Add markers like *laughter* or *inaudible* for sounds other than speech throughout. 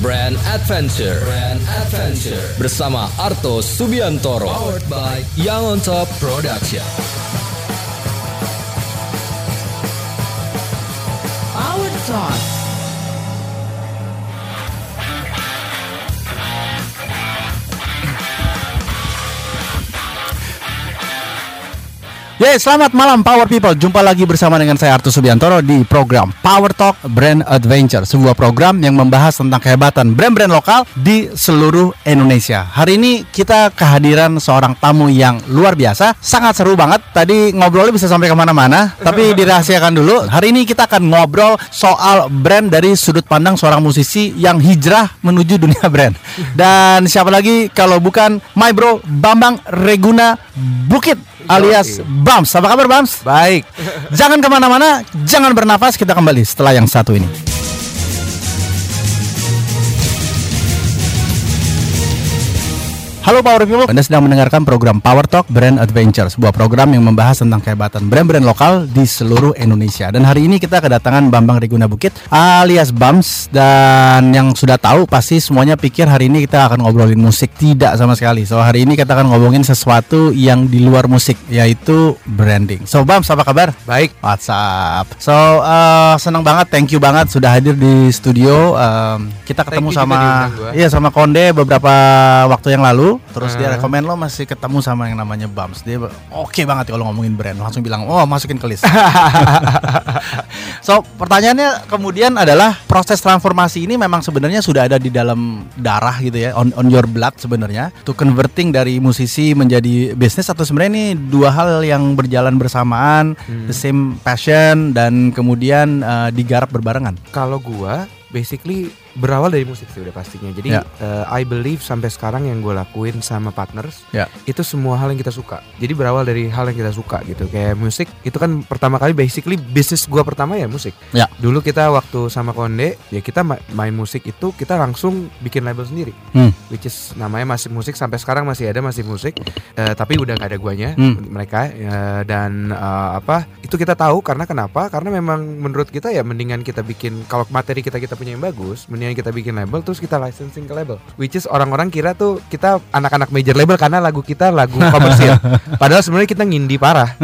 Brand Adventure. Brand Adventure bersama Arto Subiantoro. Powered by Young on Top Production. Power Talk. Ya, selamat malam Power People. Jumpa lagi bersama dengan saya Artu Subiantoro di program Power Talk Brand Adventure, sebuah program yang membahas tentang kehebatan brand-brand lokal di seluruh Indonesia. Hari ini kita kehadiran seorang tamu yang luar biasa, sangat seru banget. Tadi ngobrolnya bisa sampai ke mana-mana, tapi *laughs* dirahasiakan dulu. Hari ini kita akan ngobrol soal brand dari sudut pandang seorang musisi yang hijrah menuju dunia brand. *laughs* Dan siapa lagi kalau bukan my bro Bambang Reguna Bukit alias Bams. Apa kabar Bams? Baik. Jangan ke mana-mana, jangan bernafas. Kita kembali setelah yang satu ini. Halo Power People, Anda sedang mendengarkan program Power Talk Brand Adventure Sebuah program yang membahas tentang kehebatan brand-brand lokal di seluruh Indonesia Dan hari ini kita kedatangan Bambang Reguna Bukit alias Bams Dan yang sudah tahu pasti semuanya pikir hari ini kita akan ngobrolin musik Tidak sama sekali So hari ini kita akan ngomongin sesuatu yang di luar musik Yaitu branding So Bams apa kabar? Baik. WhatsApp. So uh, senang banget, thank you banget sudah hadir di studio. Um, kita ketemu sama iya sama Konde beberapa waktu yang lalu. Terus dia Uh. rekomend lo masih ketemu sama yang namanya Bams. Dia oke banget kalau ngomongin brand. Langsung bilang, "Oh, masukin ke list." *laughs* so, pertanyaannya kemudian adalah proses transformasi ini memang sebenarnya sudah ada di dalam darah gitu ya, on on your blood sebenarnya. To converting dari musisi menjadi bisnis atau sebenarnya ini dua hal yang berjalan bersamaan, Hmm. the same passion dan kemudian uh, digarap berbarengan. Kalau gua basically berawal dari musik sih udah pastinya. Jadi Ya. eh, I believe sampai sekarang yang gue lakuin sama partners Ya. itu semua hal yang kita suka. Jadi berawal dari hal yang kita suka gitu. Kayak musik itu kan pertama kali basically bisnis gua pertama ya musik. Ya. Dulu kita waktu sama Konde ya kita ma- main musik itu kita langsung bikin label sendiri. Hmm. Which is namanya masih musik sampai sekarang masih ada masih musik. Eh, tapi udah gak ada guanya Hmm. mereka eh, dan eh, apa itu kita tahu karena kenapa? Karena memang menurut kita ya mendingan kita bikin kalau materi kita kita punya yang bagus, mendingan kita bikin label terus kita licensing ke label. Which is orang-orang kira tuh kita anak-anak major label karena lagu kita lagu *laughs* komersil. Padahal sebenarnya kita ngindi parah.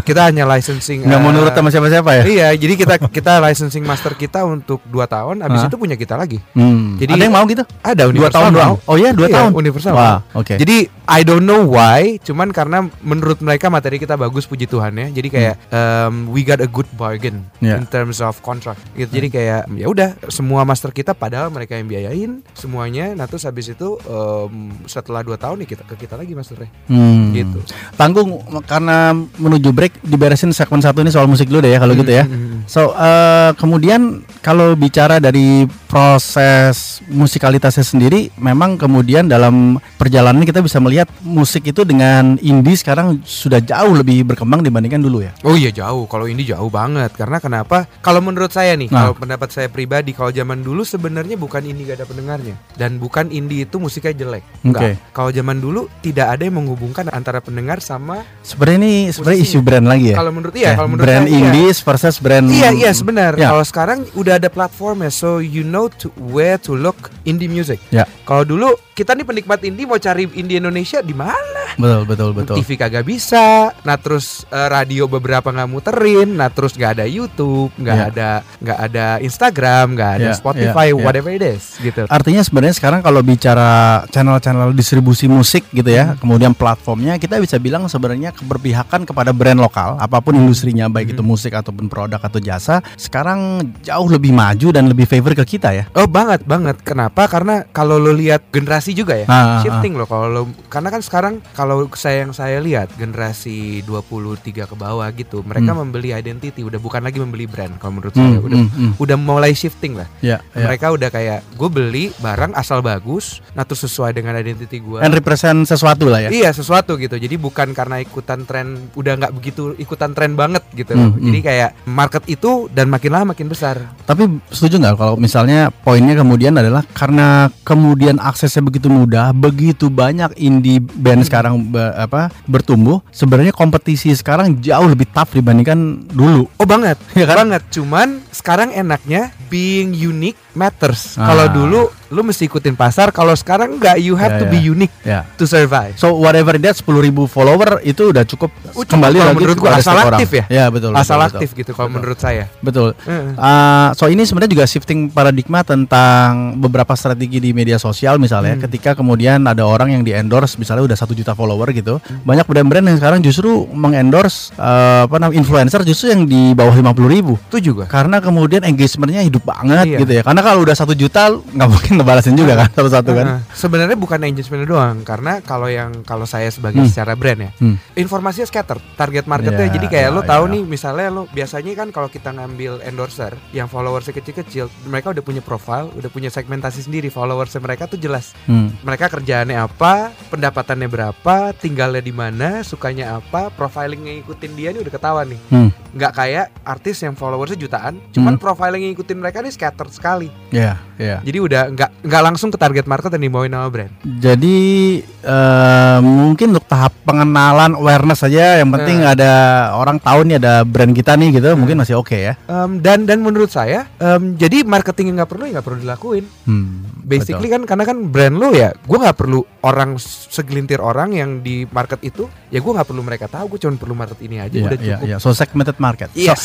Kita hanya licensing Nggak mau eh, nurut sama siapa-siapa ya? Iya, jadi kita kita licensing master kita untuk 2 tahun, habis Hah? itu punya kita lagi. Hmm. Jadi- ada yang mau gitu? Ada Dua tahun mau. doang. Oh iya, dua Iya, tahun. Universal. Mau. oke. Jadi I don't know why, cuman karena menurut mereka materi kita bagus puji Tuhan ya. Jadi kayak um, we got a good bargain Hmm. Yeah. in terms of contract. Gitu. Jadi kayak ya udah semua master kita padahal mereka yang biayain semuanya. Nah terus habis itu um, setelah 2 tahun nih kita ke kita lagi masternya. Hmm. Gitu. Tanggung karena menuju break diberesin segmen satu ini soal musik dulu deh ya kalau gitu ya. Hmm, So eh, kemudian kalau bicara dari proses musikalitasnya sendiri, memang kemudian dalam perjalanan kita bisa melihat musik itu dengan indie sekarang sudah jauh lebih berkembang dibandingkan dulu ya. Oh iya jauh, kalau ini jauh banget. Karena kenapa? Kalau menurut saya nih, Nah. kalau pendapat saya pribadi, kalau zaman dulu sebenarnya bukan indie gak ada pendengarnya, dan bukan indie itu musiknya jelek. Enggak. Kalau zaman dulu tidak ada yang menghubungkan antara pendengar sama. Sebenarnya ini sebenarnya isu brand lagi ya. Kalau menurut iya, Ya, kalau menurut brand saya, iya. indies versus brand Iya iya sebenar. Ya. Kalau sekarang udah ada platformnya, so you know to where to look indie music. Ya. Kalau dulu kita nih penikmat indie mau cari indie Indonesia di mana? Betul betul betul. TV kagak bisa, nah terus eh, radio beberapa nggak muterin, nah terus nggak ada YouTube, nggak Ya. ada nggak ada Instagram, nggak ada Ya, Spotify, ya, ya. whatever it is, gitu. Artinya sebenarnya sekarang kalau bicara channel-channel distribusi musik gitu ya, kemudian platformnya kita bisa bilang sebenarnya keberpihakan kepada brand lokal, apa pun industrinya baik itu musik ataupun produk atau jasa, sekarang jauh lebih maju dan lebih favor ke kita ya. Oh banget banget. Kenapa? Karena kalau lo lihat generasi juga ya, Ah, ah, shifting loh. Kalau lo karena kan sekarang kalau saya yang saya lihat generasi 23 ke bawah gitu, mereka Hmm. membeli identity, udah bukan lagi membeli brand. Kalau menurut Hmm, saya udah hmm, hmm. udah mulai shifting lah. Ya, ya. Mereka udah kayak gue beli barang asal bagus, nah terus sesuai dengan identity gue. And represent sesuatu lah ya. Iya sesuatu gitu. Jadi bukan karena ikutan tren, udah nggak begitu ikutan tren banget gitu. Hmm, Jadi hmm. kayak market itu dan makin lama makin besar. Tapi setuju nggak kalau misalnya poinnya kemudian adalah karena kemudian aksesnya begitu mudah, begitu banyak indie band sekarang be- apa bertumbuh, sebenarnya kompetisi sekarang jauh lebih tough dibandingkan dulu. Oh banget, Iya *laughs* kan? banget. Cuman sekarang enaknya being unique matters. Ah. Kalau dulu lu mesti ikutin pasar. Kalau sekarang enggak, you have Ya, to ya. be unique Ya. to survive. So whatever that 10.000 ribu follower itu udah cukup Oh, cukup kembali lagi menurut gua asal setiap orang. aktif ya? Ya betul. Asal betul, aktif gitu kalau Betul. menurut saya. Betul. Uh, so ini sebenarnya juga shifting paradigma tentang beberapa strategi di media sosial misalnya Hmm. ketika kemudian ada orang yang di endorse misalnya udah satu juta follower gitu Hmm. banyak brand-brand yang sekarang justru mengendorse uh, apa namanya influencer justru yang di bawah 50.000 ribu Itu juga. karena kemudian engagementnya hidup banget Iya. gitu ya karena kalau udah satu juta nggak mungkin ngebalasin juga kan satu-satu kan. Sebenarnya bukan engagement doang, karena kalau yang kalau saya sebagai Hmm. secara brand ya, Hmm. informasinya scatter, target marketnya. Ya, jadi kayak ya, lo tahu ya. nih, misalnya lo biasanya kan kalau kita ngambil endorser yang followersnya kecil-kecil, mereka udah punya profile, udah punya segmentasi sendiri. Followersnya mereka tuh jelas. Hmm. Mereka kerjaannya apa, pendapatannya berapa, tinggalnya di mana, sukanya apa, profilingnya ngikutin dia nih udah ketahuan nih. Hmm. Nggak kayak artis yang followersnya jutaan, cuman Hmm. profiling yang ngikutin mereka nih scatter sekali. ya ya Jadi udah nggak nggak langsung ke target market dan dibawain nama brand. Jadi eh, mungkin untuk tahap pengenalan awareness saja yang penting Eh. ada orang tahu nih ada brand kita nih gitu mungkin masih oke ya. Em, dan dan menurut saya em, jadi marketing yang nggak perlu ya nggak perlu dilakuin Hmm, basically kan karena kan brand lo ya gue nggak perlu orang segelintir orang yang di market itu ya gue nggak perlu mereka tahu gue cuma perlu market ini aja Iya, udah iya, cukup iya. So segmented market. So, yes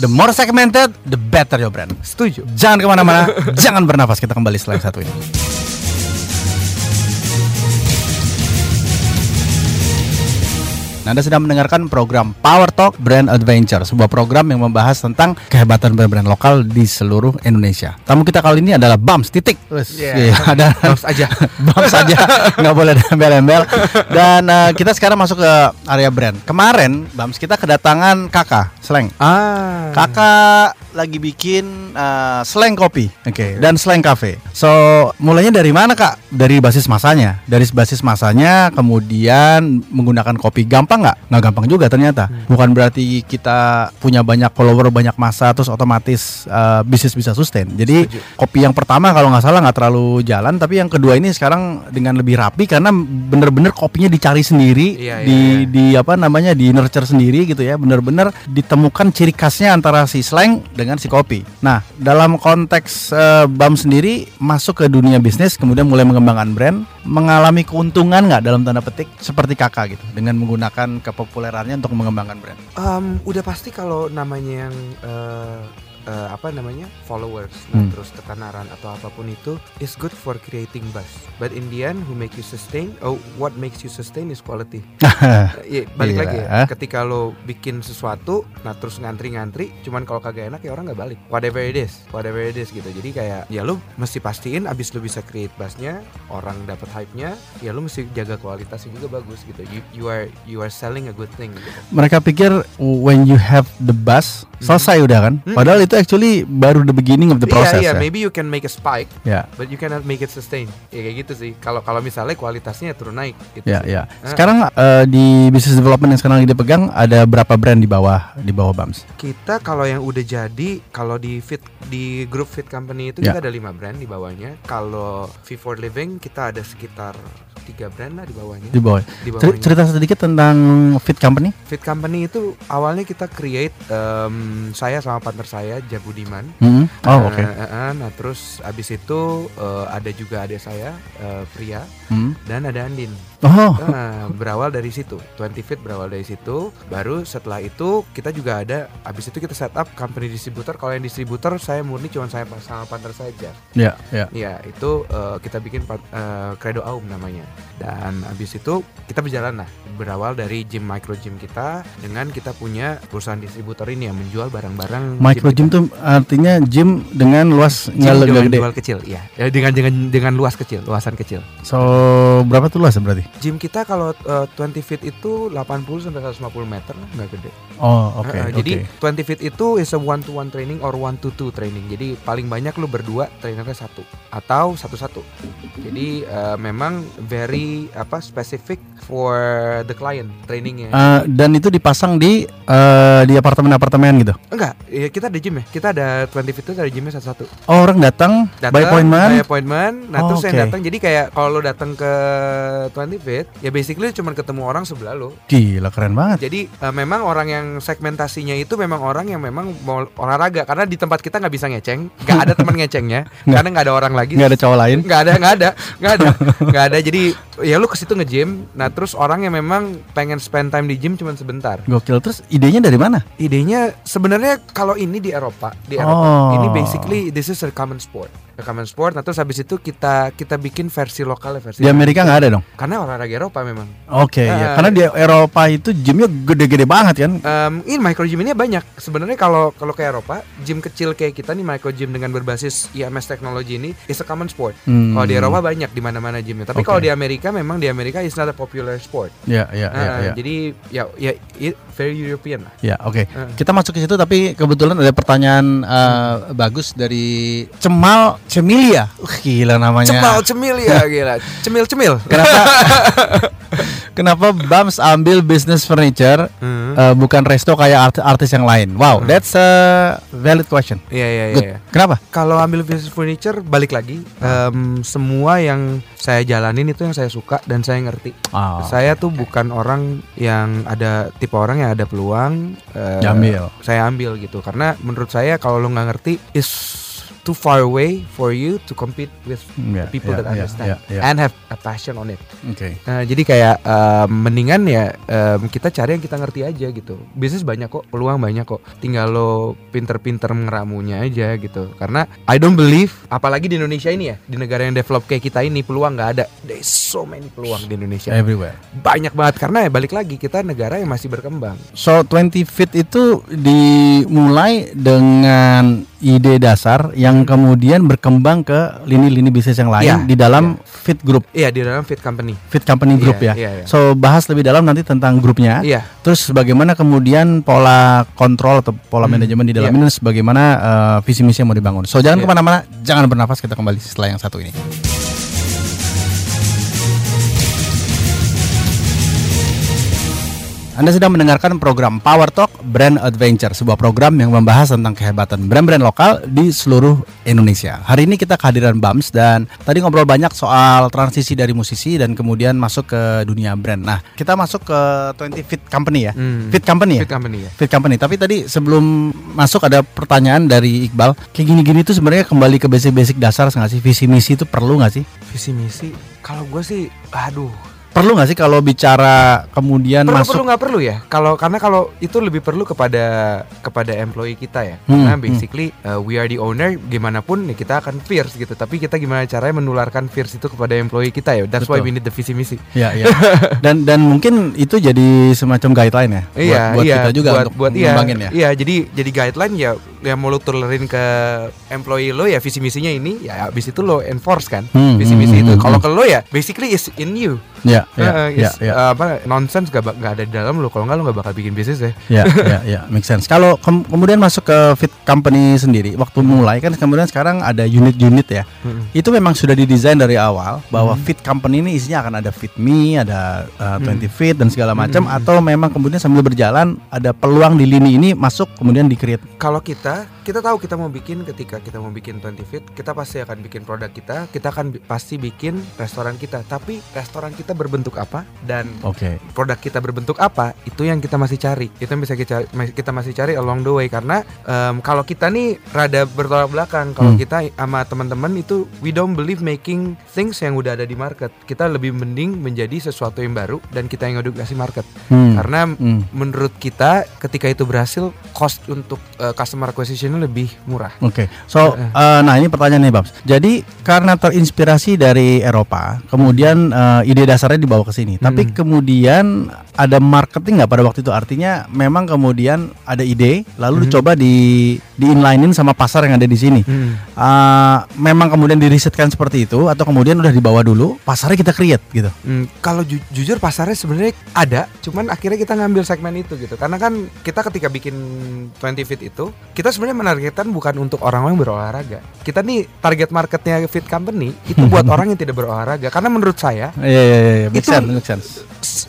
the more segmented, the better your brand. setuju Jangan ke mana-mana, *laughs* jangan bernafas. Kita kembali setelah satu ini. Nah, Anda sedang mendengarkan program Power Talk Brand Adventure, sebuah program yang membahas tentang kehebatan brand-brand lokal di seluruh Indonesia. Tamu kita kali ini adalah Bams Titik. Yeah. iya, *laughs* ada Bams aja *laughs* Bams saja, nggak boleh embel-embel. Dan eh, kita sekarang masuk ke area brand. Kemarin Bams kita kedatangan Kakak Sleng. ah Kakak lagi bikin uh, slang kopi, oke, dan slang cafe. So mulainya dari mana kak? Dari basis masanya, dari basis masanya, kemudian menggunakan kopi gampang nggak? Nggak gampang juga ternyata. Bukan berarti kita punya banyak follower, banyak masa, terus otomatis uh, bisnis bisa sustain. Jadi Setuju. kopi yang pertama kalau nggak salah nggak terlalu jalan, tapi yang kedua ini sekarang dengan lebih rapi karena bener-bener kopinya dicari sendiri, Iya, iya, di iya. di apa namanya di nurture sendiri gitu ya benar-benar ditemukan ciri khasnya antara si slang dengan si kopi. Nah dalam konteks eh, Bam sendiri masuk ke dunia bisnis kemudian mulai mengembangkan brand mengalami keuntungan nggak dalam tanda petik seperti kakak gitu dengan menggunakan kepopulerannya untuk mengembangkan brand. Em, udah pasti kalau namanya yang eh, eh, apa namanya followers nah, Hmm. terus ketenaran atau apa pun itu is good for creating buzz but in the end who make you sustain oh what makes you sustain is quality *laughs* Iya, balik Iya. lagi ya. Ketika lo bikin sesuatu, nah terus ngantri-ngantri, cuman kalau kagak enak ya orang nggak balik. Whatever it is, whatever it is gitu. Jadi kayak ya lo mesti pastiin abis lo bisa create buzznya, orang dapat hype-nya, ya lo mesti jaga kualitasnya juga bagus gitu. You, you are you are selling a good thing gitu. Mereka pikir when you have the buzz selesai udah kan? Hmm. Padahal itu actually baru the beginning of the process Iya, iya, ya. maybe you can make a spike, Ya. but you cannot make it sustain. Ya kayak gitu sih. Kalau kalau misalnya kualitasnya turun naik gitu. Ya, sih. ya. Ah. Sekarang eh, di business development yang sekarang lagi dipegang ada berapa brand di bawah di bawah Bams? Kita kalau yang udah jadi, kalau di fit di grup fit company itu Ya. kita ada lima brand di bawahnya. Kalau Fit for Living kita ada sekitar tiga brand lah di bawahnya. Di bawah. Di bawahnya. Cerita sedikit tentang Fit Company. Fit company itu awalnya kita create saya sama partner saya Jabudiman. Hmm. Oh, Eh, oke. eh, eh, nah terus abis itu eh, ada juga adik saya eh, Pria Hmm. dan ada Andin. Oh. Nah, berawal dari situ. 20 Fit berawal dari situ. Baru setelah itu kita juga ada abis itu kita set up company distributor. Kalau yang distributor saya murni cuma saya sama partner saja. Ya, ya. Iya, itu eh, kita bikin eh, Credo Aum namanya. Dan abis itu kita berjalan lah. Berawal dari gym micro gym kita dengan kita punya perusahaan distributor ini yang menjual barang-barang Micro gym kita. tuh artinya gym dengan luas Gym nggak dengan gede. jual kecil, iya. Ya, dengan dengan dengan luas kecil, luasan kecil. So berapa tuh luas berarti? Gym kita kalau eh, 20 feet itu 80 sampai 150 meter lah, nggak gede. Oh, oke. Eh, eh, oke. Jadi 20 feet itu is a one to one training or one to two training. Jadi paling banyak lu berdua trainernya satu atau satu-satu. Jadi eh, memang very apa specific for the client trainingnya. Eh, dan itu dipasang di eh, di apartemen-apartemen gitu. Enggak, ya kita ada gym ya. Kita ada 20 feet itu ada gymnya satu-satu. Oh, orang datang by Datang, appointment. by appointment. Nah Oh, terus yang oke. datang. Jadi kayak kalau lu datang ke 20 fit ya basically cuma ketemu orang sebelah lo. Gila keren banget. Jadi eh, memang orang yang segmentasinya itu memang orang yang memang mau olahraga karena di tempat kita nggak bisa ngeceng, nggak ada teman *laughs* ngecengnya karena nggak ada orang lagi. Nggak ada cowok lain. nggak ada nggak ada nggak ada *laughs* nggak ada jadi ya lu ke situ nge-gym nah terus orang yang memang pengen spend time di gym cuma sebentar Gokil. Terus idenya dari mana? idenya sebenarnya kalau ini di Eropa di Eropa Oh. ini basically this is a common sport common sport nah terus habis itu kita kita bikin versi lokal versi Di Amerika nggak ada dong. karena olahraga Eropa memang Oke, Eh, ya. Karena di Eropa itu gymnya gede-gede banget kan. Em, ini micro gym ini banyak. Sebenarnya kalau kalau ke Eropa, gym kecil kayak kita nih micro gym dengan berbasis IMS teknologi ini is a common sport. Hmm. Kalau di Eropa banyak di mana-mana gymnya. Tapi Oke. kalau di Amerika memang di Amerika is not a popular sport. Ya, ya, ya, Nah, ya. Jadi ya ya it very European lah. Ya, oke. Eh. Kita masuk ke situ tapi kebetulan ada pertanyaan eh, bagus dari Cemal Cemilia. Uh, gila namanya. Cemal cemil ya *laughs* gila. Cemil cemil. Kenapa? *laughs* Kenapa Bams ambil business furniture Hmm. eh, bukan resto kayak art- artis yang lain? Wow, that's a valid question. Iya iya iya. Good. iya. Kenapa? Kalau ambil business furniture balik lagi em, semua yang saya jalanin itu yang saya suka dan saya ngerti. Ah, Saya tuh bukan orang yang ada tipe orang yang ada peluang eh, Diambil. Saya ambil gitu karena menurut saya kalau lo nggak ngerti is too far away for you to compete with Ya, the people ya, that understand ya, ya. and have a passion on it. Oke. Nah, jadi kayak em, mendingan ya em, kita cari yang kita ngerti aja gitu. Bisnis banyak kok, peluang banyak kok. Tinggal lo pinter-pinter ngeramunya aja gitu. Karena I don't believe, apalagi di Indonesia ini ya, di negara yang develop kayak kita ini peluang nggak ada. There's so many peluang di Indonesia. Everywhere. Banyak banget karena ya balik lagi kita negara yang masih berkembang. So 20 Fit itu dimulai dengan ide dasar yang kemudian berkembang ke lini-lini bisnis yang lain Iya, di dalam Fit Group, Iya di dalam Fit Company. Fit Company Group Iya, ya. iya, iya. So bahas lebih dalam nanti tentang grupnya. Iya. Terus bagaimana kemudian pola kontrol atau pola Hmm, manajemen di dalam iya. ini sebagaimana eh, visi misi yang mau dibangun. So jangan Iya. ke mana-mana, jangan bernafas kita kembali setelah yang satu ini. Anda sedang mendengarkan program Power Talk Brand Adventure, sebuah program yang membahas tentang kehebatan brand-brand lokal di seluruh Indonesia. Hari ini kita kehadiran Bams dan tadi ngobrol banyak soal transisi dari musisi dan kemudian masuk ke dunia brand. Nah, kita masuk ke 20 Fit Company ya. Hmm. Fit Company ya? Fit Company ya. Fit Company. Tapi tadi sebelum masuk ada pertanyaan dari Iqbal. Kayak gini-gini tuh sebenarnya kembali ke basic-basic dasar nggak sih? Visi misi itu perlu nggak sih? Visi misi. Kalau gue sih, aduh. Perlu nggak sih kalau bicara kemudian Perlu masuk? perlu nggak perlu ya? Kalau karena kalau itu lebih perlu kepada kepada employee kita ya. Hmm, Karena hmm. basically uh, we are the owner, gimana pun ya kita akan fierce gitu. Tapi kita gimana caranya menularkan fierce itu kepada employee kita ya. That's why Betul. we need the visi misi. Ya, ya. *laughs* dan dan mungkin itu jadi semacam guideline ya buat, Iya, buat iya, kita juga buat, untuk buat iya, ya. Iya, jadi jadi guideline ya yang mau lo tulerin ke employee lo ya visi misinya ini ya habis itu lo enforce kan Hmm, visi misi hmm, itu. hmm, Kalau hmm. ke lo ya basically is in you. Ya, ya, Uh, ya, is, ya. uh, apa nonsense gak, nggak ada di dalam lo. Kalau nggak lo nggak bakal bikin bisnis ya. Ya, *laughs* ya, ya, make sense. Kalau kem- kemudian masuk ke fit company sendiri, waktu mulai kan kemudian sekarang ada unit-unit ya. Hmm. Itu memang sudah didesain dari awal bahwa fit company ini isinya akan ada fit me, ada uh, 20 fit dan segala macam atau memang kemudian sambil berjalan ada peluang di lini ini masuk kemudian di create. Kalau kita, kita tahu kita mau bikin ketika kita mau bikin 20 feet, kita pasti akan bikin produk kita, kita akan bi- pasti bikin restoran kita. Tapi restoran kita berbentuk apa dan Oke. produk kita berbentuk apa, itu yang kita masih cari. Itu yang bisa kita kita masih cari along the way karena em, kalau kita nih rada bertolak belakang. Kalau Hmm. kita sama teman-teman itu we don't believe making things yang udah ada di market. Kita lebih mending menjadi sesuatu yang baru dan kita yang edukasi market. Hmm. Karena Hmm. menurut kita ketika itu berhasil cost untuk uh, customer acquisition lebih murah. Oke, so eh, nah ini pertanyaan nih Babs. Jadi karena terinspirasi dari Eropa, kemudian eh, ide dasarnya dibawa ke sini. Tapi Hmm. kemudian ada marketing nggak pada waktu itu? Artinya memang kemudian ada ide, lalu Hmm. dicoba di di inlinein sama pasar yang ada di sini. Eh, memang kemudian dirisetkan seperti itu, atau kemudian udah dibawa dulu, pasarnya kita create gitu. Hmm, kalau ju- jujur pasarnya sebenarnya ada, cuman akhirnya kita ngambil segmen itu gitu. Karena kan kita ketika bikin 20 fit itu, kita sebenarnya menargetkan bukan untuk orang-orang yang berolahraga. Kita nih target marketnya fit company itu buat *laughs* orang yang tidak berolahraga. Karena menurut saya Iya iya iya, make Itu- sense, make sense.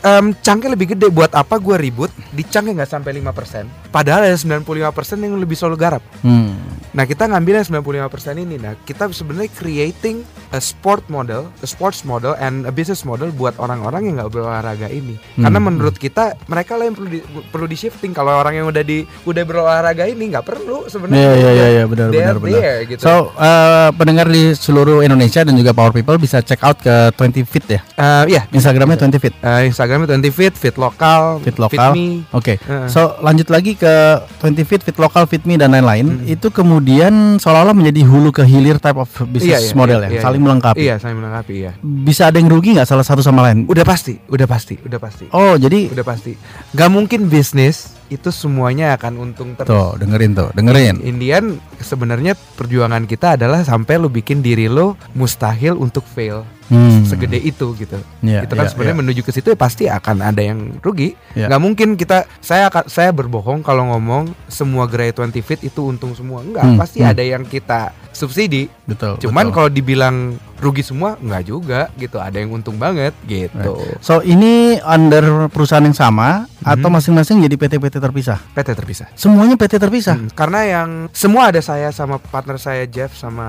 em, chunk-nya lebih gede. Buat apa gue ribut? Di yang nggak sampai 5% padahal ada 95% yang lebih selalu garap. Hmm. Nah, kita ngambil yang 95% ini. Nah, kita sebenarnya creating a sport model, a sports model and a business model buat orang-orang yang nggak berolahraga ini. Karena Hmm. menurut kita mereka lah yang perlu di, perlu di shifting. Kalau orang yang udah di udah berolahraga ini nggak perlu sebenarnya. Iya iya iya iya, benar benar benar. there, gitu. So eh, pendengar di seluruh Indonesia dan juga Power People bisa check out ke 20 Fit ya. Eh, iya, Instagramnya 20 Fit. Eh, Instagramnya 20 fit, fit lokal, Fit lokal. me. Oke. Heeh. So lanjut lagi ke 20 Fit, Fit lokal, Fit Me dan lain-lain. Itu kemudian seolah-olah menjadi hulu ke hilir type of business model ya, saling melengkapi. Iya, saling melengkapi ya. Bisa ada yang rugi nggak salah satu sama lain? Udah pasti, udah pasti, udah pasti. Oh jadi Udah pasti. Gak mungkin bisnis itu semuanya akan untung terus. tuh dengerin tuh, dengerin. Indian sebenarnya perjuangan kita adalah sampai lu bikin diri lo mustahil untuk fail Hmm. segede itu gitu. Iya, itu kan iya, sebenarnya iya. menuju ke situ ya pasti akan ada yang rugi. Iya. Nggak mungkin kita saya akan saya berbohong kalau ngomong semua Grey 20 Fit itu untung semua. Enggak, Hmm, pasti hmm. ada yang kita subsidi. Betul. Cuman kalau dibilang rugi semua enggak juga gitu. Ada yang untung banget gitu. So ini under perusahaan yang sama atau masing-masing jadi PT-PT terpisah? PT terpisah. Semuanya PT terpisah. Hmm, karena yang semua ada saya sama partner saya Jeff sama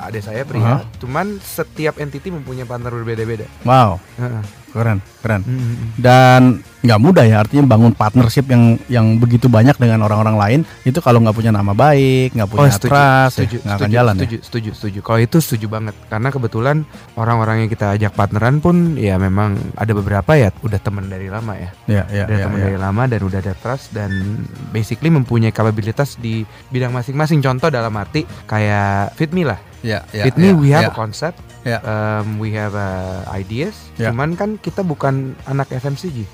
adik saya pria. Aha. Cuman setiap entity mempunyai partner berbeda-beda. Wow, Heeh. Keren, keren. Hmm. Dan nggak mudah ya artinya bangun partnership yang yang begitu banyak dengan orang-orang lain itu kalau nggak punya nama baik, nggak punya trust, ya, setuju, nggak akan setuju, jalan setuju, setuju, setuju. Kalau itu setuju banget, karena kebetulan orang-orang yang kita ajak partneran pun ya memang ada beberapa ya udah temen dari lama ya, ya. Ya, ya, udah ya, temen ya. dari lama dan udah ada trust dan basically mempunyai kapabilitas di bidang masing-masing. Contoh dalam arti kayak Fit Me lah, Ya, ya, Fit Me ya, we have ya. a concept, Ya. um, we have uh, ideas, Ya. cuman kan kita bukan anak FMCG,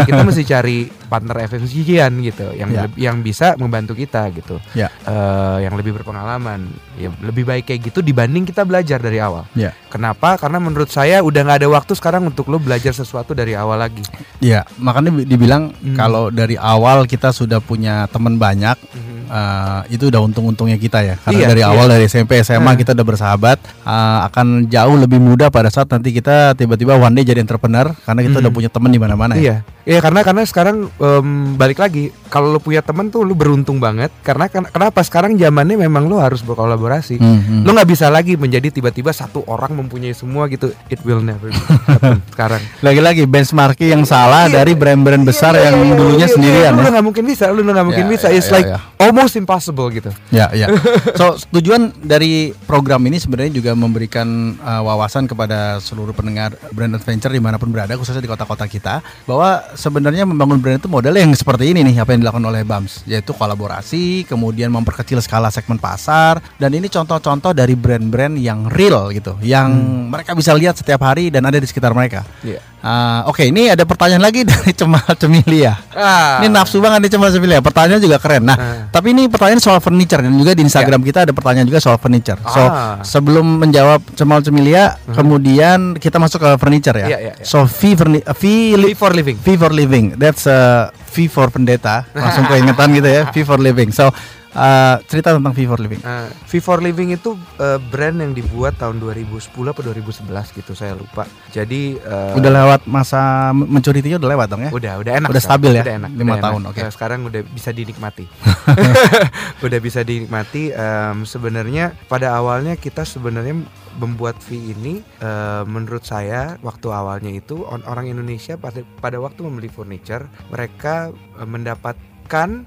kita *laughs* mesti cari partner FMCG-an gitu, yang Ya. leb- yang bisa membantu kita gitu Ya. eh, yang lebih berpengalaman ya lebih baik kayak gitu dibanding kita belajar dari awal Ya. kenapa karena menurut saya udah nggak ada waktu sekarang untuk lo belajar sesuatu dari awal lagi Iya, makanya bi- dibilang Hmm. kalau dari awal kita sudah punya teman banyak, eh, itu udah untung-untungnya kita ya. Karena Iya, dari iya. awal dari SMP SMA Nah. kita udah bersahabat, eh, akan jauh lebih mudah pada saat nanti kita tiba-tiba one day jadi entrepreneur karena kita Hmm. udah punya teman di mana-mana ya. Iya iya karena karena sekarang em, balik lagi kalau lo punya teman tuh lo beruntung banget karena ken- kenapa sekarang zamannya memang lo harus berkolaborasi Hmm, hmm. lo nggak bisa lagi menjadi tiba-tiba satu orang mempunyai semua gitu it will never be happen *laughs* sekarang Lagi-lagi benchmarking yang salah Iya. dari brand-brand besar Iya, yang iya, dulunya iya, sendirian lu ya. nggak mungkin bisa lu nggak mungkin Ya, bisa ya, it's ya, like ya. almost impossible gitu Ya, ya. So, tujuan dari program ini sebenarnya juga memberikan uh, wawasan kepada seluruh pendengar brand adventure di mana pun berada, khususnya di kota-kota kita, bahwa sebenarnya membangun brand itu modelnya yang seperti ini nih, apa yang dilakukan oleh BAMS, yaitu kolaborasi, kemudian memperkecil skala segmen pasar, dan ini contoh-contoh dari brand-brand yang real gitu, yang mereka bisa lihat setiap hari dan ada di sekitar mereka. Iya. Uh, Oke, ini ada pertanyaan lagi *laughs* dari Cemal Cemilia. ah Ini nafsu banget nih Cemal Cemilia. Pertanyaan juga keren. Nah, Ah. tapi ini pertanyaan soal furniture dan juga di Instagram kita ada pertanyaan juga soal furniture. So, Ah. sebelum menjawab Cemal Cemilia, kemudian kita masuk ke furniture ya. Iya, iya, iya. So, V furni- V, li- for living V for living. That's uh, V for pendeta. Langsung *laughs* keingetan gitu ya. V for living. So, uh, cerita tentang V for living. Uh, V4 Living itu uh, brand yang dibuat tahun 2010 atau 2011 gitu saya lupa. Jadi uh, Udah lewat masa maturity udah lewat dong ya? udah udah enak. Udah sekarang. stabil ya? Udah enak. Lima udah tahun, oke. Uh, sekarang udah bisa dinikmati. *laughs* *laughs* udah bisa dinikmati. Um, sebenarnya pada awalnya kita sebenarnya membuat V ini uh, menurut saya waktu awalnya itu orang Indonesia pada pada waktu membeli furniture mereka uh, mendapatkan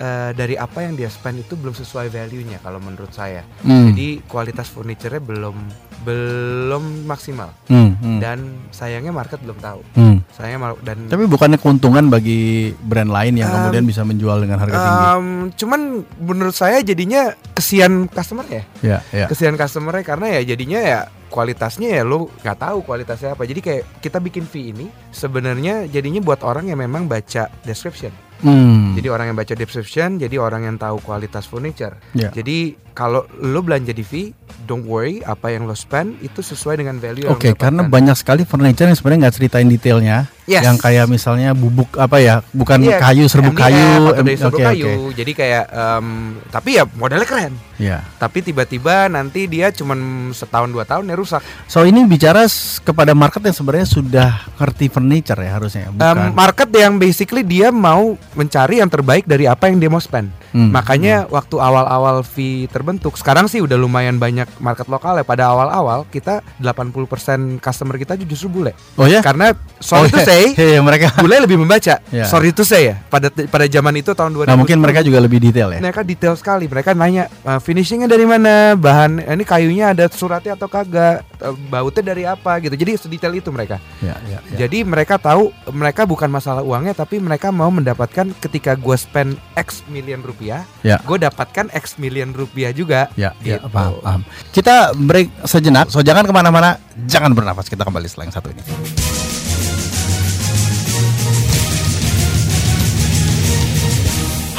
uh, dari apa yang dia spend itu belum sesuai value-nya kalau menurut saya. Hmm. Jadi kualitas furniture-nya belum belum maksimal Hmm, hmm, dan sayangnya market belum tahu. hmm. Sayangnya dan Tapi bukannya keuntungan bagi brand lain yang Um, kemudian bisa menjual dengan harga tinggi? Em, cuman menurut saya jadinya kesian customer ya. Ya, ya. Kesian customer karena ya jadinya ya kualitasnya ya lo nggak tahu kualitasnya apa. Jadi kayak kita bikin fee ini sebenarnya jadinya buat orang yang memang baca description. Hmm. Jadi orang yang baca description, jadi orang yang tahu kualitas furniture. Ya. Jadi kalau lo belanja di fee, don't worry apa yang lo spend itu sesuai dengan value Oke, lo karena banyak sekali furniture yang sebenarnya nggak ceritain detailnya, Yes. Yang kayak misalnya bubuk apa ya? Bukan Iya, kayu serbuk MDF kayu. dari serbuk oke, kayu. oke. Jadi kayak em, tapi ya modelnya keren. Ya. Tapi tiba-tiba nanti dia cuman setahun dua tahun ya rusak. So ini bicara kepada market yang sebenarnya sudah ngerti furniture ya harusnya, bukan? market yang basically dia mau mencari yang terbaik dari apa yang dia mau spend. Hmm, Makanya waktu awal-awal fee terbentuk, sekarang sih udah lumayan banyak market lokal ya. Pada awal-awal kita 80% customer kita justru bule. Oh ya? Karena sorry oh, to iya. say, *laughs* Iya, mereka. bule lebih membaca. Ya. Sorry to say ya. Pada pada zaman itu tahun 2000. Nah, mungkin mereka juga lebih detail ya. mereka detail sekali. Mereka nanya "Eh, finishingnya dari mana, bahan eh, ini kayunya ada suratnya atau kagak, Eh, bautnya dari apa gitu. Jadi sedetail itu mereka. Ya, ya, ya. Jadi mereka tahu mereka bukan masalah uangnya, tapi mereka mau mendapatkan ketika gue spend X million rupiah, Ya. gue dapatkan X million rupiah juga. Ya, ya, Gitu. paham, paham. Kita break sejenak. So jangan ke mana-mana, jangan bernafas. Kita kembali setelah yang satu ini.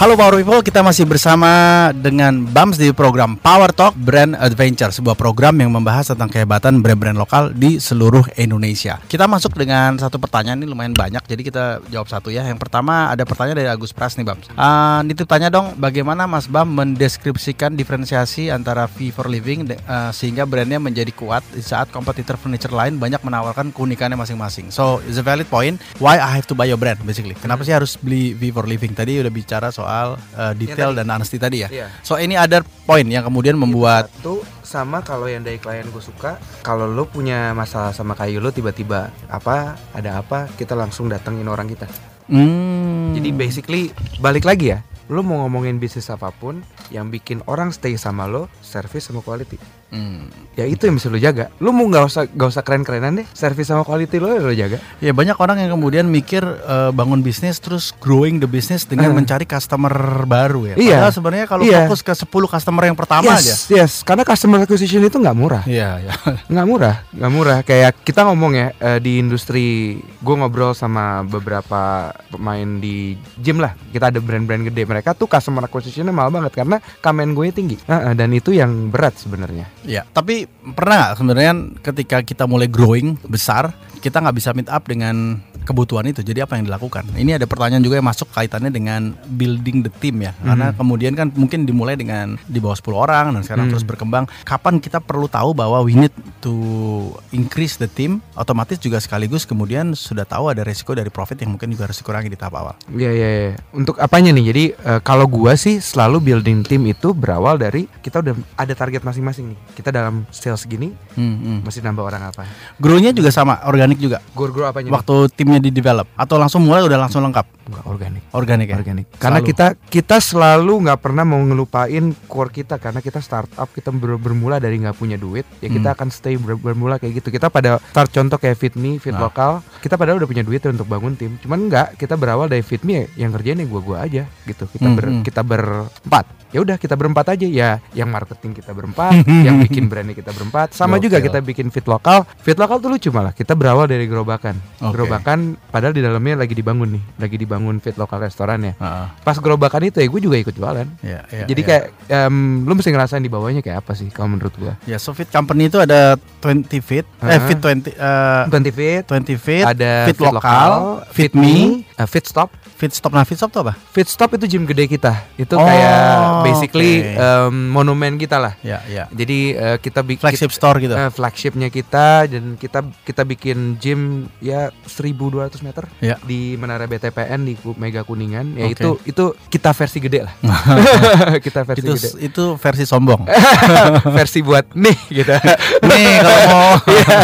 Halo Power People, kita masih bersama dengan Bams di program Power Talk Brand Adventure, sebuah program yang membahas tentang kehebatan brand-brand lokal di seluruh Indonesia. Kita masuk dengan satu pertanyaan ini lumayan banyak, jadi kita jawab satu ya. Yang pertama ada pertanyaan dari Agus Pras nih Bams. Ah, nitip tanya dong, bagaimana Mas Bam mendeskripsikan diferensiasi antara fee for living eh, sehingga brandnya menjadi kuat saat kompetitor furniture lain banyak menawarkan keunikannya masing-masing. So, it's a valid point. Why I have to buy your brand basically. Kenapa sih harus beli fee for living? Tadi udah bicara soal eh, detail tadi. dan honesty tadi ya. Iya. So, ini ada point yang kemudian membuat Itu sama kalau yang dari klien gue suka, kalau lo punya masalah sama kayu lo tiba-tiba apa ada apa kita langsung datengin orang kita. hmm, Jadi basically balik lagi ya, lo mau ngomongin bisnis apa pun yang bikin orang stay sama lo, service sama quality. hmm. Ya itu yang bisa lo jaga. Lo mau nggak usah nggak usah keren-kerenan deh, service sama quality lo lo jaga. Ya banyak orang yang kemudian mikir eh, bangun bisnis terus growing the business dengan Eh. mencari customer baru ya. Iya. Padahal sebenarnya kalau Iya. fokus ke 10 customer yang pertama aja. yes, yes, karena customer acquisition itu nggak murah. Iya, ya. nggak murah nggak murah kayak kita ngomong ya eh, di industri gue ngobrol sama beberapa pemain di gym lah kita ada brand-brand gede mereka tuh customer acquisitionnya mahal banget karena kamen gue tinggi. Heeh, dan itu yang berat sebenarnya. Ya, tapi pernah nggak sebenarnya ketika kita mulai growing besar, kita nggak bisa meet up dengan kebutuhan itu. Jadi apa yang dilakukan? Ini ada pertanyaan juga yang masuk kaitannya dengan building the team ya. Karena kemudian kan mungkin dimulai dengan di bawah 10 orang dan sekarang Hmm. terus berkembang. Kapan kita perlu tahu bahwa we need to increase the team? Otomatis juga sekaligus kemudian sudah tahu ada resiko dari profit yang mungkin juga harus dikurangi di tahap awal. Iya iya iya. Untuk apanya nih? Jadi eh, kalau gua sih selalu building tim itu berawal dari kita udah ada target masing-masing nih. Kita dalam sales gini Hmm, hmm. mesti nambah orang apa? Grow-nya juga sama, organik juga. Gue grow apanya? nih? Waktu timnya di develop atau langsung mulai udah langsung lengkap. Enggak organik. Organik ya. organik. Karena Selalu. kita kita selalu nggak pernah mau ngelupain core kita karena kita startup kita ber- bermula dari nggak punya duit ya kita Hmm. akan stay ber- bermula kayak gitu. Kita pada start contoh kayak Fit Me, Fit Nah. Lokal, kita padahal udah punya duit untuk bangun tim. Cuman nggak, kita berawal dari Fit Me ya, yang kerjain ya gua-gua aja gitu. Kita Hmm, ber, hmm. kita berempat. Ya udah kita berempat aja ya. Yang marketing kita berempat, *laughs* yang bikin brandnya kita berempat. Sama juga Gokil. kita bikin Fit Lokal. Fit Lokal tuh lucu malah. Kita berawal dari gerobakan. Oke. Gerobakan padahal di dalamnya lagi dibangun nih, lagi dibangun Fit Lokal restoran ya Heeh. pas gerobakan itu ya gue juga ikut jualan. Ya, ya, Jadi ya. kayak em, lu mesti ngerasain di bawahnya kayak apa sih kalau menurut gua? ya so fit company itu ada 20 feet, eh Heeh. fit 20 eh 20 feet, 20 feet, ada fit lokal, fit me, eh, fit stop. fit stop. Nah, fit stop tuh apa? Fit stop itu gym gede kita. Itu Oh, kayak basically oke. em, monumen kita lah. Ya, ya. Jadi eh, kita bikin Flagship store gitu. flagshipnya kita dan kita kita bikin gym ya 1200 meter Ya. di Menara BTPN di Mega Kuningan. Ya Oke. itu itu kita versi gede lah. *laughs* kita versi itu gede. itu versi sombong. *laughs* versi buat nih gitu. *laughs* Nih kalau mau Iya,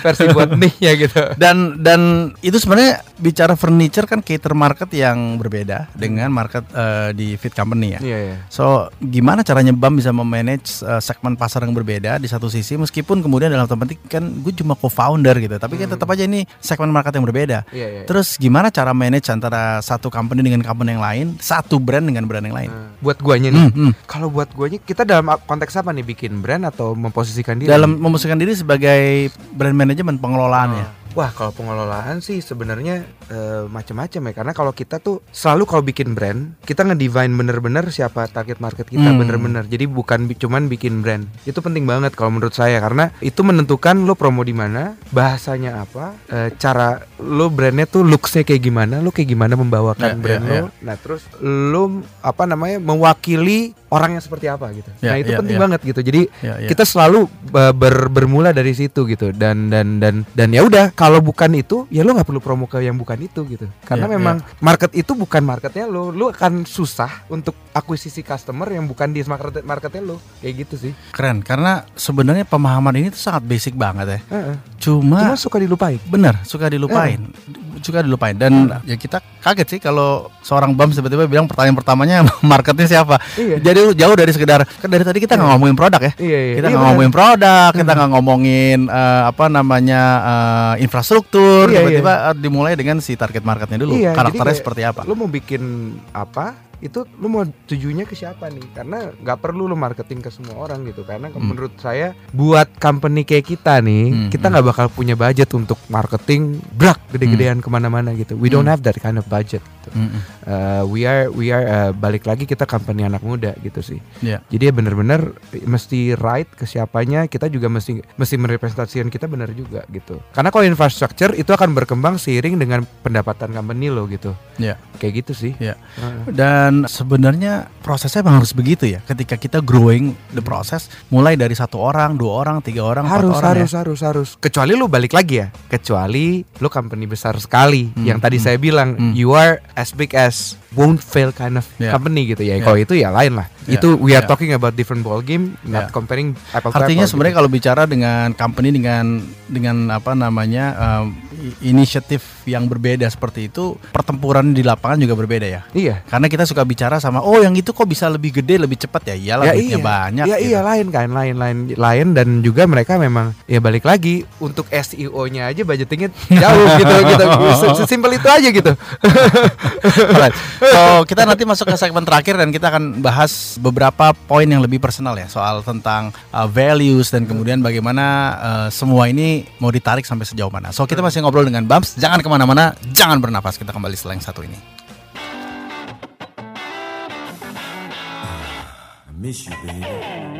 versi buat nih ya gitu. dan dan itu sebenarnya bicara furniture kan cater market yang berbeda dengan market eh, di fit company ya. Iya ya. So, gimana caranya BAM bisa memanage uh, segmen pasar yang berbeda di satu sisi meskipun kemudian dalam tanda petik kan gue cuma co-founder gitu, tapi kan tetap aja ini segmen market yang berbeda. Iya iya. Terus gimana cara manage antara satu company dengan company yang lain, satu brand dengan brand yang lain? Nah, buat guanya nih. Hmm, hmm. Kalau buat guanya kita dalam konteks apa nih bikin brand atau memposisikan diri? Dalam memusikkan diri sebagai brand manajemen pengelolaannya. Wah, kalau pengelolaan sih sebenarnya eh, macam-macam ya. Karena kalau kita tuh selalu kalau bikin brand, kita ngedivine bener-bener siapa target market kita Hmm. bener-bener. Jadi bukan bi- cuman bikin brand. Itu penting banget kalau menurut saya karena itu menentukan lo promo di mana, bahasanya apa, eh, cara lo brandnya tuh looksnya kayak gimana, lo kayak gimana membawakan Ya, brand ya, lo. Nah terus lo apa namanya mewakili orangnya seperti apa gitu. Ya, nah itu ya, penting ya. banget gitu. Jadi Ya, ya. kita selalu uh, ber- bermula dari situ gitu dan dan dan dan ya udah kalau bukan itu ya lo nggak perlu promo ke yang bukan itu gitu karena Ya, memang market itu bukan marketnya lo lo akan susah untuk akuisisi customer yang bukan di market marketnya lo kayak gitu sih Keren karena sebenarnya pemahaman ini tuh sangat basic banget ya. Heeh. Cuma, cuma suka dilupain bener suka dilupain. Suka dilupain dan ya kita kaget sih kalau seorang Bams tiba-tiba bilang pertanyaan pertamanya *laughs* marketnya siapa. Iya. Jadi jauh dari sekedar kan dari tadi kita nggak ngomongin produk ya. Iya, iya. Kita Iya, nggak benar. ngomongin produk, kita nggak ngomongin eh, apa namanya eh, infrastruktur. Iya, Tiba-tiba eh, dimulai dengan si target marketnya dulu. Iya, Karakternya seperti apa? lo mau bikin apa itu lu mau tujuannya ke siapa nih karena nggak perlu lu marketing ke semua orang gitu karena Hmm. menurut saya buat company kayak kita nih Hmm, kita hmm. nggak bakal punya budget untuk marketing brak gede-gedean ke mana-mana gitu we don't Hmm. have that kind of budget gitu. Mm-mm. Uh, we are we are uh, balik lagi kita company anak muda gitu sih Iya. jadi ya bener-bener mesti right ke siapanya kita juga mesti mesti merepresentasikan kita benar juga gitu karena kalau infrastructure itu akan berkembang seiring dengan pendapatan company lo gitu Iya. kayak gitu sih Iya. Heeh. Dan sebenarnya prosesnya memang harus begitu ya. Ketika kita growing the process, mulai dari satu orang, dua orang, tiga orang, empat harus orang harus ya. harus harus kecuali lu balik lagi ya kecuali lu company besar sekali Hmm, yang tadi hmm, saya bilang hmm. you are as big as won't fail kind of Yeah. company gitu ya Yeah. kalau itu ya lain lah Yeah. itu we are Yeah. talking about different ball game not Yeah. comparing apple to Artinya apple sebenarnya gitu. kalau bicara dengan company dengan dengan apa namanya um, inisiatif yang berbeda seperti itu, pertempuran di lapangan juga berbeda ya. iya Karena kita suka bicara sama, oh yang itu kok bisa lebih gede, lebih cepat ya. Iyalah ya duitnya iya banyak. ya gitu. iya lain kan lain lain lain dan juga mereka memang ya balik lagi untuk SEO-nya aja budgetingnya jauh gitu gitu *laughs* sesimpel itu aja gitu. So, kita nanti masuk ke segmen terakhir dan kita akan bahas beberapa poin yang lebih personal ya soal tentang uh, values dan kemudian bagaimana uh, semua ini mau ditarik sampai sejauh mana. So kita masih ngobrol dengan Bams. Jangan ke mana-mana, jangan bernapas. Kita kembali setelah yang satu ini. Waktu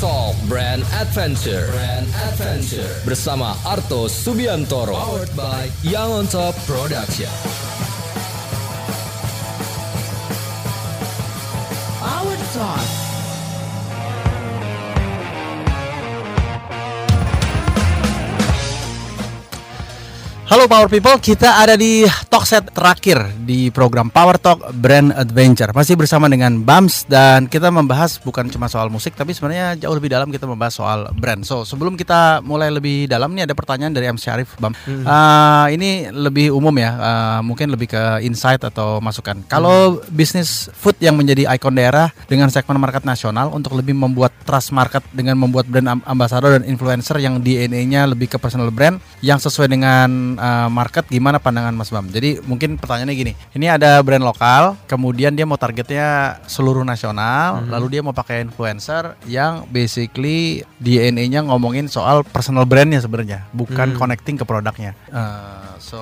Talk Brand Adventure Brand Adventure bersama Arto Subiantoro powered by Young on Top Production. Power Talk. Halo Power People, kita ada di talk set terakhir di program Power Talk Brand Adventure. Masih bersama dengan Bams dan kita membahas bukan cuma soal musik tapi sebenarnya jauh lebih dalam kita membahas soal brand. So, sebelum kita mulai lebih dalam nih ada pertanyaan dari M Syarif, Bam. Ah, ini lebih umum ya, ah, mungkin lebih ke insight atau masukan. Kalau bisnis food yang menjadi ikon daerah dengan segmen market nasional untuk lebih membuat trust market dengan membuat brand am- ambassador dan influencer yang DNA-nya lebih ke personal brand yang sesuai dengan uh, market gimana pandangan Mas Bam? Jadi mungkin pertanyaannya gini, ini ada brand lokal, kemudian dia mau targetnya seluruh nasional, lalu dia mau pakai influencer yang basically DNA-nya ngomongin soal personal brandnya sebenarnya, bukan connecting ke produknya. Uh, so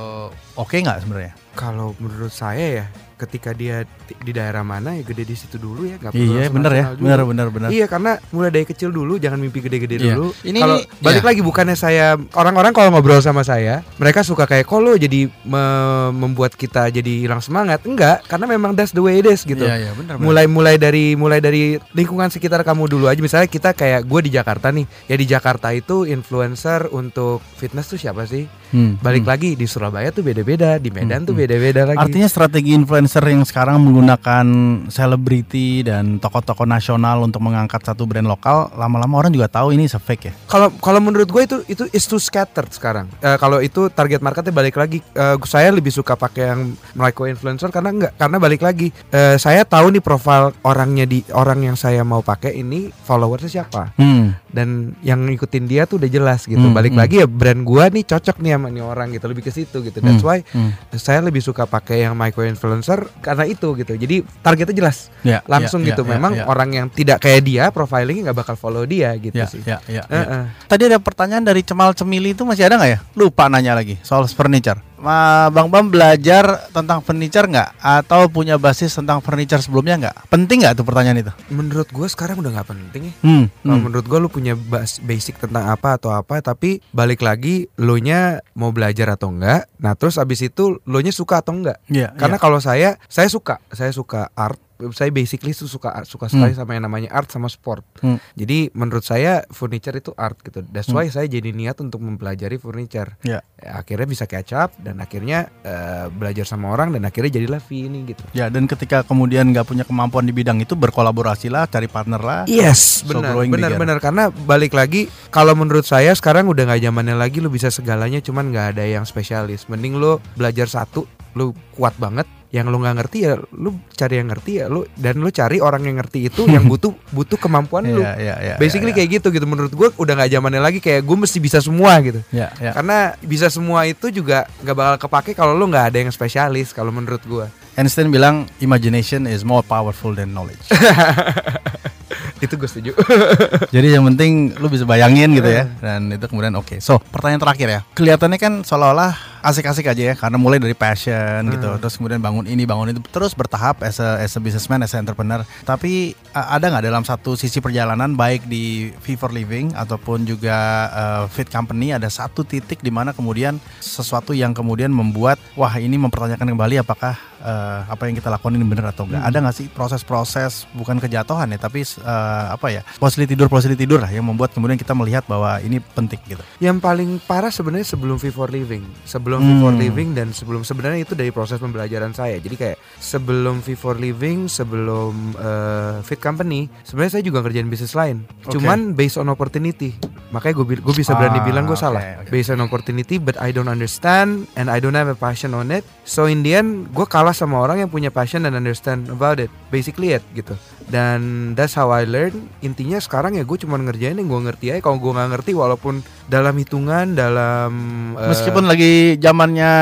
oke nggak sebenarnya? Kalau menurut saya ya, ketika dia di daerah mana ya gede di situ dulu ya, nggak perlu Iya bener ya, dulu. bener bener bener. Iya karena mulai dari kecil dulu jangan mimpi gede-gede Iya. dulu. Ini- kalau balik iya. lagi bukannya saya orang-orang kalau ngobrol sama saya, mereka suka kayak kok lo jadi me- membuat kita jadi hilang semangat. Enggak, karena memang that's the way it is gitu. Iya iya bener. bener. Mulai mulai dari mulai dari lingkungan sekitar kamu dulu aja misalnya kita kayak gue di Jakarta nih. Ya di Jakarta itu influencer untuk fitness tuh siapa sih? Hmm, Balik hmm. lagi di Surabaya tuh beda-beda, di Medan Hmm, tuh hmm. beda-beda lagi. Artinya strategi influencer yang sekarang menggunakan selebriti dan tokoh-tokoh nasional untuk mengangkat satu brand lokal, lama-lama orang juga tahu ini fake ya. Kalau kalau menurut gue itu itu is too scattered sekarang. Eh, kalau itu target marketnya balik lagi, eh, saya lebih suka pakai yang micro influencer karena enggak karena balik lagi eh, saya tahu nih profil orangnya di orang yang saya mau pakai ini followersnya siapa Hmm. dan yang ngikutin dia tuh udah jelas gitu. Hmm, balik hmm. lagi ya brand gua nih cocok nih sama nih orang gitu lebih ke situ gitu. That's Hmm, why hmm. saya lebih suka pakai yang micro influencer karena itu gitu. Jadi targetnya jelas Ya, langsung ya, gitu. ya, Memang ya, orang yang tidak kayak dia profilingnya nggak bakal follow dia gitu ya, sih. ya, ya, ya. Heeh. Tadi ada pertanyaan dari Cemal Cemili itu masih ada nggak ya? Lupa nanya lagi soal furniture. Ma, Bang Bam belajar tentang furniture nggak? Atau punya basis tentang furniture sebelumnya nggak? Penting nggak tuh pertanyaan itu? Menurut gue sekarang udah nggak penting ya. Hmm. Hmm. menurut gue lu punya bas- basic tentang apa atau apa, tapi balik lagi lo nya mau belajar atau enggak. Nah terus abis itu lo nya suka atau enggak? Iya, Karena iya. kalau saya, saya suka, saya suka art. Saya basically tuh suka suka sekali sama yang namanya art sama sport. Hmm. Jadi menurut saya furniture itu art gitu. That's why saya jadi niat untuk mempelajari furniture. Ya. Ya, akhirnya bisa catch up dan akhirnya eh, belajar sama orang dan akhirnya jadilah V ini gitu. Ya dan ketika kemudian nggak punya kemampuan di bidang itu berkolaborasi lah, cari partner lah. Yes, So benar, benar, benar. Karena balik lagi, kalau menurut saya sekarang udah nggak zamannya lagi, lu bisa segalanya, cuman nggak ada yang spesialis. Mending lu belajar satu, lu kuat banget. Yang lu nggak ngerti ya, lu cari yang ngerti ya, lu dan lu cari orang yang ngerti itu yang *laughs* butuh butuh kemampuan lu. Iya, iya, iya, Basically iya, kayak gitu gitu. Menurut gua udah nggak zamannya lagi kayak gue mesti bisa semua gitu. ya, ya. Karena bisa semua itu juga nggak bakal kepake kalau lu nggak ada yang spesialis. Kalau menurut gua Einstein bilang imagination is more powerful than knowledge. *laughs* itu gue setuju. *laughs* Jadi yang penting lu bisa bayangin gitu ya dan itu kemudian oke. So, pertanyaan terakhir ya. Kelihatannya kan seolah-olah asik-asik aja ya karena mulai dari passion gitu terus kemudian bangun ini bangun itu terus bertahap as a, as a businessman as a entrepreneur. Tapi ada nggak dalam satu sisi perjalanan baik di Fee for Living ataupun juga uh, Fit Company ada satu titik di mana kemudian sesuatu yang kemudian membuat wah ini mempertanyakan kembali apakah uh, apa yang kita lakukan ini benar atau enggak. Ada nggak sih proses-proses bukan kejatuhan ya tapi uh, apa ya posisi tidur posisi tidur lah yang membuat kemudian kita melihat bahwa ini penting gitu. Yang paling parah sebenarnya sebelum V for Living, sebelum Hmm. for Living dan sebelum sebenarnya itu dari proses pembelajaran saya. Jadi kayak sebelum V for Living, sebelum eh, Fit Company, sebenarnya saya juga ngerjain bisnis lain. Oke. Cuman based on opportunity. Makanya gue gue bisa berani Ah, bilang gue oke, salah. oke. Based on opportunity, but I don't understand and I don't have a passion on it. So in the end, gue kalah sama orang yang punya passion dan understand about it. Basically it gitu. Dan that's how I learn. Intinya sekarang ya gue cuma ngerjain yang gue ngerti aja. Kalau gue nggak ngerti walaupun dalam hitungan dalam eh, Meskipun lagi zamannya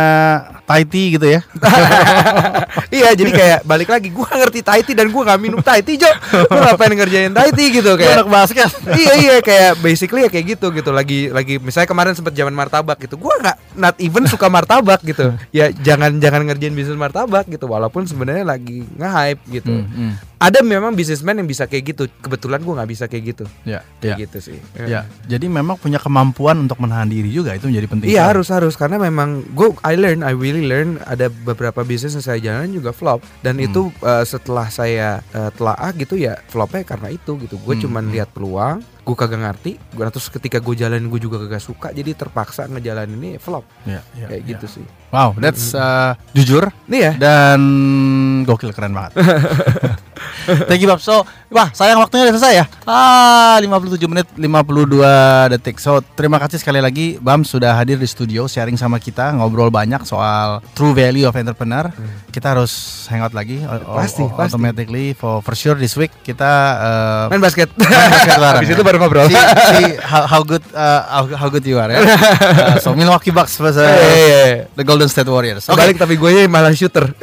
Taiti gitu ya. *laughs* iya jadi kayak balik lagi gue ngerti Thai tea dan gue nggak minum Thai tea Jo. Gue ngapain ngerjain Thai tea gitu kayak anak basket. *laughs* iya iya kayak basically ya kayak gitu gitu. Lagi lagi misalnya kemarin sempet zaman martabak gitu. Gue nggak not even suka martabak gitu. Ya jangan jangan ngerjain bisnis martabak gitu. Walaupun sebenarnya lagi nge-hype gitu Hmm. ada memang bisnismen yang bisa kayak gitu kebetulan gue nggak bisa kayak gitu Ya, kayak ya. gitu sih Ya, jadi memang punya kemampuan untuk menahan diri juga itu menjadi penting. Iya harus harus karena memang gue I learn I really learn ada beberapa bisnis yang saya jalan juga flop dan Hmm. itu uh, setelah saya uh, telaah gitu ya flopnya karena itu gitu gue Hmm, cuman hmm. lihat peluang gue kagak ngerti gue terus ketika gue jalan gue juga kagak suka jadi terpaksa ngejalan ini flop Ya, ya, kayak ya. gitu sih Wow, that's uh, jujur nih ya dan gokil keren banget. *laughs* Thank you Bob. So, wah sayang waktunya udah selesai ya. Ah, 57 menit 52 detik. So, terima kasih sekali lagi Bam sudah hadir di studio sharing sama kita, ngobrol banyak soal true value of entrepreneur. Kita harus hangout lagi o- o- Pasti, o- pasti. automatically for for sure this week kita uh, main basket basket bareng, *laughs* habis ya. itu baru ngobrol See, see how, how good uh, how, how good you are ya. Uh, *laughs* so Milwaukee Bucks versus iya. the Golden State Warriors. Oke. Kebalik tapi gue malah shooter *laughs*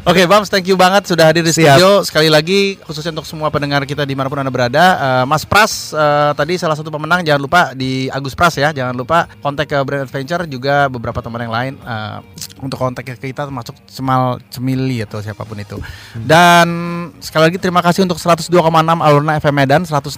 Oke, Bams, thank you banget sudah hadir di Siap. studio. Sekali lagi, khususnya untuk semua pendengar kita di mana pun anda berada, eh, Mas Pras eh, tadi salah satu pemenang. Jangan lupa di Agus Pras ya. Jangan lupa kontak ke Brand Adventure juga beberapa teman yang lain eh, untuk kontak ke kita termasuk Cemal Cemili atau siapa pun itu. Dan sekali lagi terima kasih untuk 102,6 Alurna FM Medan, 106,8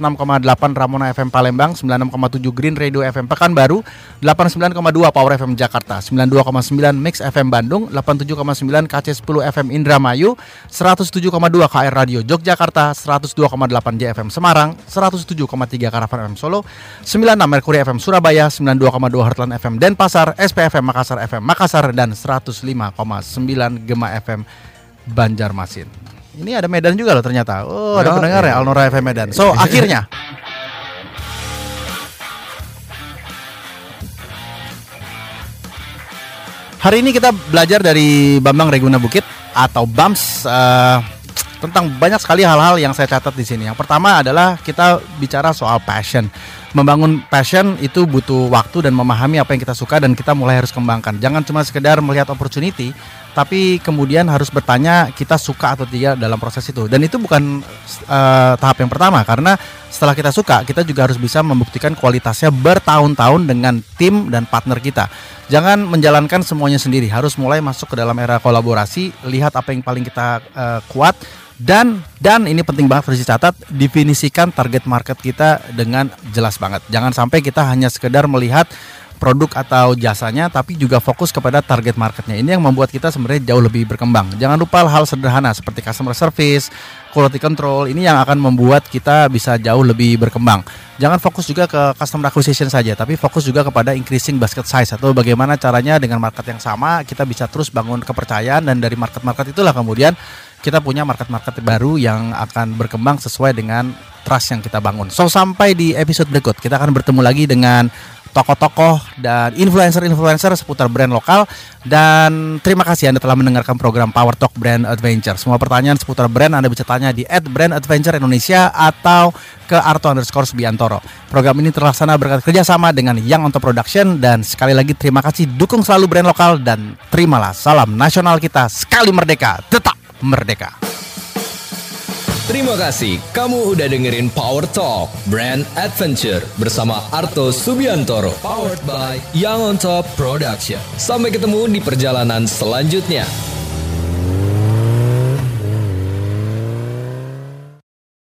Ramona FM Palembang, 96,7 Green Radio FM Pekanbaru, 89,2 Power FM Jakarta, 92,9 Mix FM Bandung, 87,9 KC10 FM Indramayu, 107,2 KR Radio Yogyakarta, 102,8 JFM Semarang, 107,3 Karavan FM Solo, 96 Mercury FM Surabaya, 92,2 Heartland FM Denpasar, SPFM Makassar FM Makassar dan 105,9 Gema FM Banjarmasin. Ini ada Medan juga loh ternyata. Oh, ada Oh, pendengar iya. ya Alnora FM Medan. So, *laughs* akhirnya Hari ini kita belajar dari Bambang Reguna Bukit atau BAMS eh, tentang banyak sekali hal-hal yang saya catat di sini. Yang pertama adalah kita bicara soal passion. Membangun passion itu butuh waktu dan memahami apa yang kita suka dan kita mulai harus kembangkan. Jangan cuma sekedar melihat opportunity, tapi kemudian harus bertanya kita suka atau tidak dalam proses itu. Dan itu bukan eh, tahap yang pertama karena setelah kita suka, kita juga harus bisa membuktikan kualitasnya bertahun-tahun dengan tim dan partner kita. Jangan menjalankan semuanya sendiri, harus mulai masuk ke dalam era kolaborasi, lihat apa yang paling kita eh, kuat dan dan ini penting banget harus dicatat, definisikan target market kita dengan jelas banget. Jangan sampai kita hanya sekedar melihat produk atau jasanya tapi juga fokus kepada target marketnya. Ini yang membuat kita sebenarnya jauh lebih berkembang. Jangan lupa hal sederhana seperti customer service quality control ini yang akan membuat kita bisa jauh lebih berkembang. Jangan fokus juga ke customer acquisition saja tapi fokus juga kepada increasing basket size atau bagaimana caranya dengan market yang sama kita bisa terus bangun kepercayaan dan dari market-market itulah kemudian kita punya market-market baru yang akan berkembang sesuai dengan trust yang kita bangun. So sampai di episode berikut kita akan bertemu lagi dengan tokoh-tokoh dan influencer-influencer seputar brand lokal dan terima kasih Anda telah mendengarkan program Power Talk Brand Adventure. Semua pertanyaan seputar brand Anda bisa tanya di @brandadventure Indonesia atau ke Arto underscore Subiantoro. Program ini terlaksana berkat kerjasama dengan Young Onto Production dan sekali lagi terima kasih dukung selalu brand lokal dan terimalah salam nasional kita sekali merdeka tetap merdeka. Terima kasih kamu udah dengerin Power Talk Brand Adventure bersama Arto Subiantoro. Powered by Young on Top Production. Sampai ketemu di perjalanan selanjutnya.